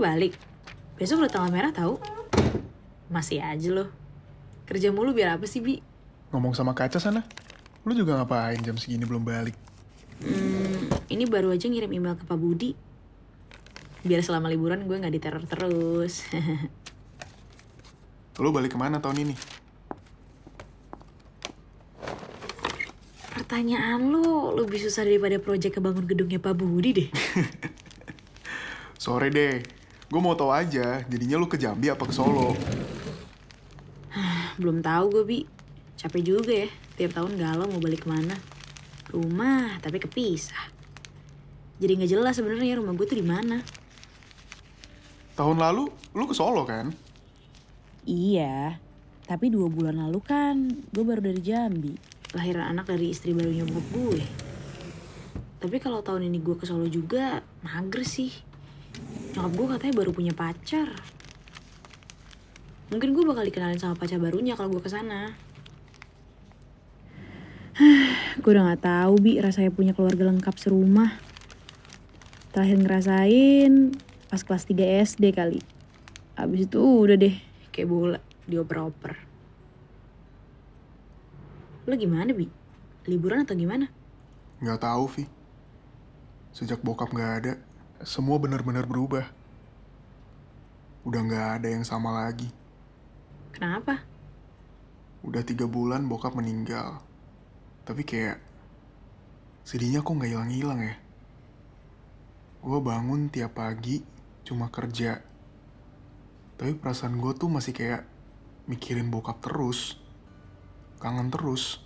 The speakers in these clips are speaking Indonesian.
balik. Besok udah tanggal merah tahu. Masih aja loh. Kerja mulu biar apa sih, Bi? Ngomong sama kaca sana. Lu juga ngapain jam segini belum balik? Hmm, ini baru aja ngirim email ke Pak Budi. Biar selama liburan gue nggak diteror terus. Lu balik ke mana tahun ini? Pertanyaan lo lebih susah daripada proyek kebangun gedungnya Pak Budi deh. Sore deh. Gue mau tahu aja, jadinya lu ke Jambi apa ke Solo? Belum tahu gue, Bi. Capek juga ya, tiap tahun galau mau balik ke mana. Rumah, tapi kepisah. Jadi nggak jelas sebenarnya rumah gue tuh di mana. Tahun lalu, lu ke Solo kan? Iya, tapi dua bulan lalu kan gue baru dari Jambi. Lahiran anak dari istri barunya bokap gue. Tapi kalau tahun ini gue ke Solo juga, mager sih. Nyokap gue katanya baru punya pacar. Mungkin gue bakal dikenalin sama pacar barunya kalau gue ke sana. Gue udah gak tahu bi rasanya punya keluarga lengkap serumah. Terakhir ngerasain pas kelas 3 SD kali. Abis itu udah deh. Kayak bola, dioper-oper. Lo gimana, Bi? Liburan atau gimana? Nggak tahu, Vi. Sejak bokap nggak ada, semua benar-benar berubah. Udah nggak ada yang sama lagi. Kenapa? Udah tiga bulan bokap meninggal. Tapi kayak sedihnya kok nggak hilang-hilang ya. Gue bangun tiap pagi cuma kerja. Tapi perasaan gue tuh masih kayak mikirin bokap terus. Kangen terus.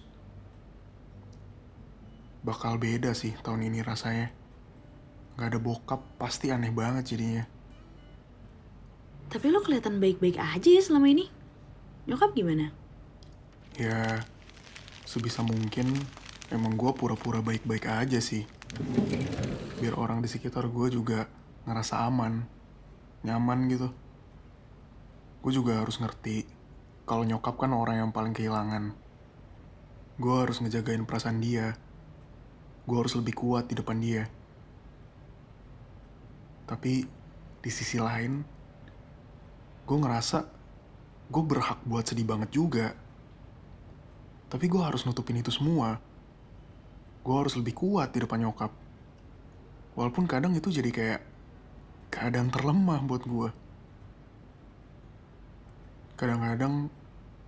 Bakal beda sih tahun ini rasanya. Gak ada bokap pasti aneh banget jadinya. Tapi lo kelihatan baik-baik aja ya selama ini. Nyokap gimana? Ya, sebisa mungkin emang gue pura-pura baik-baik aja sih. Biar orang di sekitar gue juga ngerasa aman, nyaman gitu. Gue juga harus ngerti kalau nyokap kan orang yang paling kehilangan. Gue harus ngejagain perasaan dia. Gue harus lebih kuat di depan dia. Tapi di sisi lain, gue ngerasa gue berhak buat sedih banget juga. Tapi gue harus nutupin itu semua. Gue harus lebih kuat di depan nyokap. Walaupun kadang itu jadi kayak keadaan terlemah buat gue. Kadang-kadang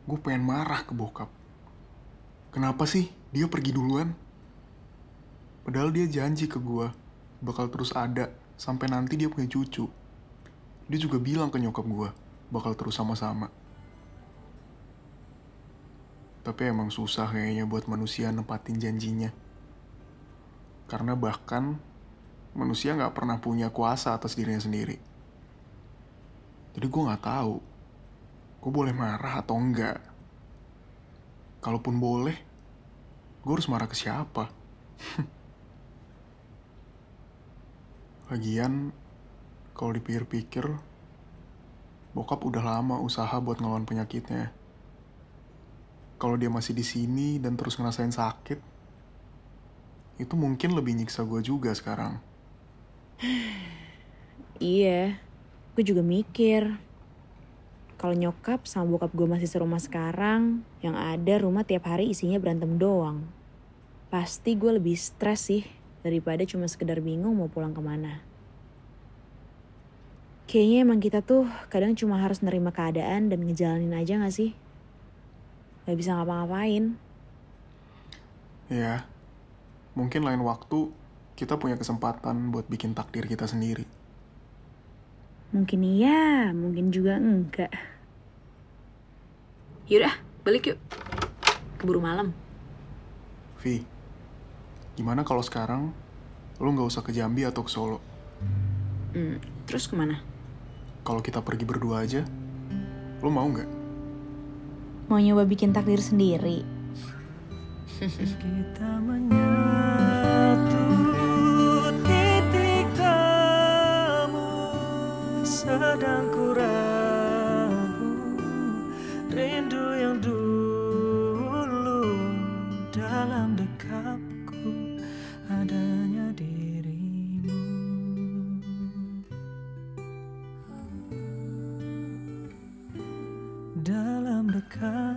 gue pengen marah ke bokap. Kenapa sih dia pergi duluan? Padahal dia janji ke gue bakal terus ada sampai nanti dia punya cucu. Dia juga bilang ke nyokap gue bakal terus sama-sama. Tapi emang susah kayaknya buat manusia nempatin janjinya. Karena bahkan manusia nggak pernah punya kuasa atas dirinya sendiri. Jadi gue nggak tahu, gue boleh marah atau enggak. Kalaupun boleh, gue harus marah ke siapa? Lagian, kalau dipikir-pikir, bokap udah lama usaha buat ngelawan penyakitnya. Kalau dia masih di sini dan terus ngerasain sakit, itu mungkin lebih nyiksa gue juga sekarang. Iya, gue juga mikir. Kalau nyokap sama bokap gue masih serumah sekarang, yang ada rumah tiap hari isinya berantem doang. Pasti gue lebih stres sih daripada cuma sekedar bingung mau pulang ke mana. Kayaknya emang kita tuh kadang cuma harus nerima keadaan dan ngejalanin aja gak sih? Gak bisa ngapa-ngapain. Ya, mungkin lain waktu kita punya kesempatan buat bikin takdir kita sendiri. Mungkin iya, mungkin juga enggak. Yaudah, balik yuk. Keburu malam. Vi, gimana kalau sekarang lo nggak usah ke Jambi atau ke Solo? Hmm, terus ke mana? Kalau kita pergi berdua aja, lo mau nggak? Mau nyoba bikin takdir sendiri? Kita menyatu come.